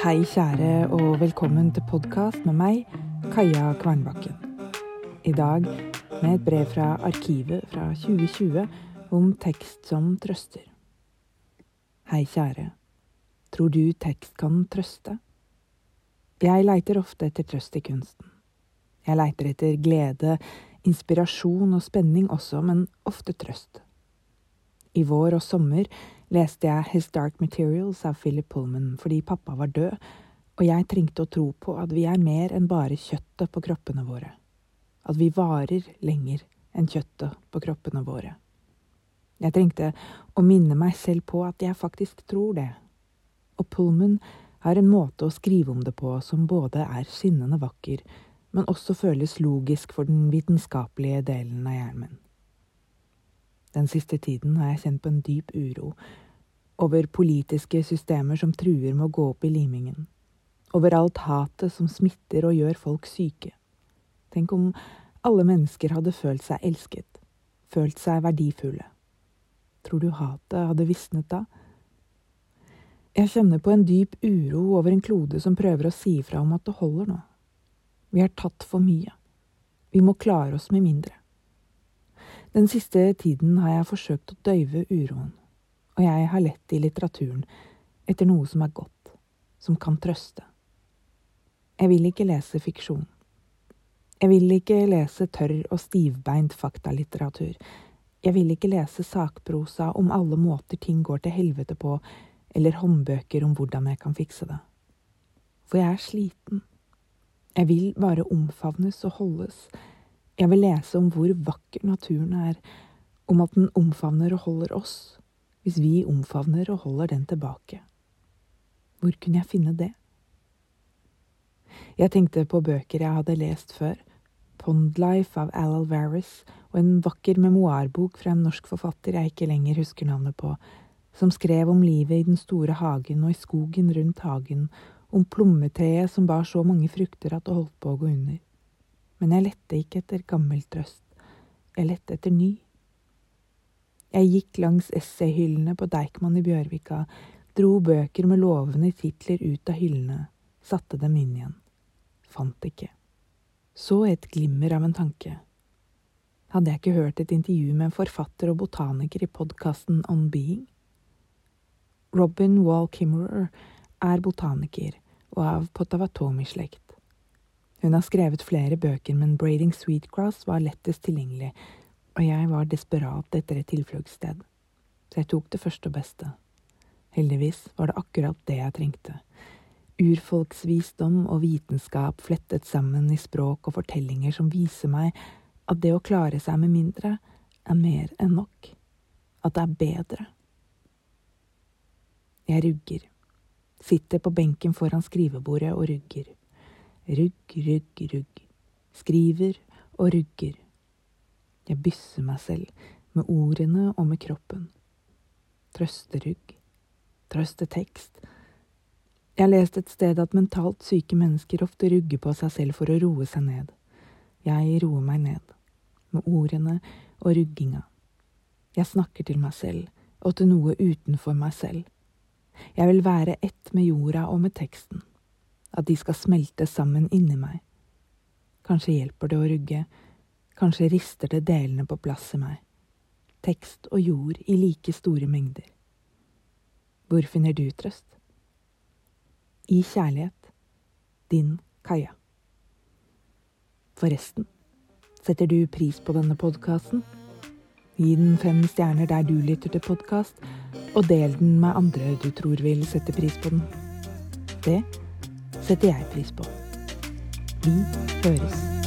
Hei, kjære, og velkommen til podkast med meg, Kaja Kvernbakken. I dag med et brev fra Arkivet fra 2020 om tekst som trøster. Hei, kjære. Tror du tekst kan trøste? Jeg leiter ofte etter trøst i kunsten. Jeg leiter etter glede, inspirasjon og spenning også, men ofte trøst. I vår og sommer leste jeg His Dark Materials av Philip Pullman fordi pappa var død, og jeg trengte å tro på at vi er mer enn bare kjøttet på kroppene våre. At vi varer lenger enn kjøttet på kroppene våre. Jeg trengte å minne meg selv på at jeg faktisk tror det. Og Pullman har en måte å skrive om det på som både er skinnende vakker, men også føles logisk for den vitenskapelige delen av hjernen min. Den siste tiden har jeg kjent på en dyp uro over politiske systemer som truer med å gå opp i limingen, over alt hatet som smitter og gjør folk syke. Tenk om alle mennesker hadde følt seg elsket, følt seg verdifulle. Tror du hatet hadde visnet da? Jeg kjenner på en dyp uro over en klode som prøver å si ifra om at det holder nå. Vi har tatt for mye. Vi må klare oss med mindre. Den siste tiden har jeg forsøkt å døyve uroen, og jeg har lett i litteraturen etter noe som er godt, som kan trøste. Jeg vil ikke lese fiksjon. Jeg vil ikke lese tørr og stivbeint faktalitteratur. Jeg vil ikke lese sakprosa om alle måter ting går til helvete på, eller håndbøker om hvordan jeg kan fikse det. For jeg er sliten. Jeg vil bare omfavnes og holdes, jeg vil lese om hvor vakker naturen er, om at den omfavner og holder oss, hvis vi omfavner og holder den tilbake. Hvor kunne jeg finne det? Jeg tenkte på bøker jeg hadde lest før, Pondlife av Al Alvarez og en vakker memoarbok fra en norsk forfatter jeg ikke lenger husker navnet på, som skrev om livet i den store hagen og i skogen rundt hagen, om plommetreet som bar så mange frukter at det holdt på å gå under men jeg lette ikke etter gammel trøst, jeg lette etter ny. Jeg gikk langs essayhyllene på Deichman i Bjørvika, dro bøker med lovende titler ut av hyllene, satte dem inn igjen. Fant ikke. Så et glimmer av en tanke. Hadde jeg ikke hørt et intervju med en forfatter og botaniker i podkasten On Being? Robin Wall Kimmerer er botaniker og av Potawatomi-slekt. Hun har skrevet flere bøker, men Braiding Sweetgrass var lettest tilgjengelig, og jeg var desperat etter et tilfluktssted, så jeg tok det første og beste. Heldigvis var det akkurat det jeg trengte. Urfolksvisdom og vitenskap flettet sammen i språk og fortellinger som viser meg at det å klare seg med mindre er mer enn nok. At det er bedre. Jeg rugger. Sitter på benken foran skrivebordet og rugger. Rugg, rugg, rugg. Skriver og rugger. Jeg bysser meg selv, med ordene og med kroppen. Trøsterugg. Trøstetekst. Jeg har lest et sted at mentalt syke mennesker ofte rugger på seg selv for å roe seg ned. Jeg roer meg ned, med ordene og rugginga. Jeg snakker til meg selv og til noe utenfor meg selv. Jeg vil være ett med jorda og med teksten at de skal smelte sammen inni meg. Kanskje hjelper det å rugge, kanskje rister det delene på plass i meg. Tekst og jord i like store mengder. Hvor finner du trøst? I kjærlighet. Din Kaja. Forresten, setter du pris på denne podkasten? Gi den fem stjerner der du lytter til podkast, og del den med andre du tror vil sette pris på den. Det setter jeg pris på. Vi høres.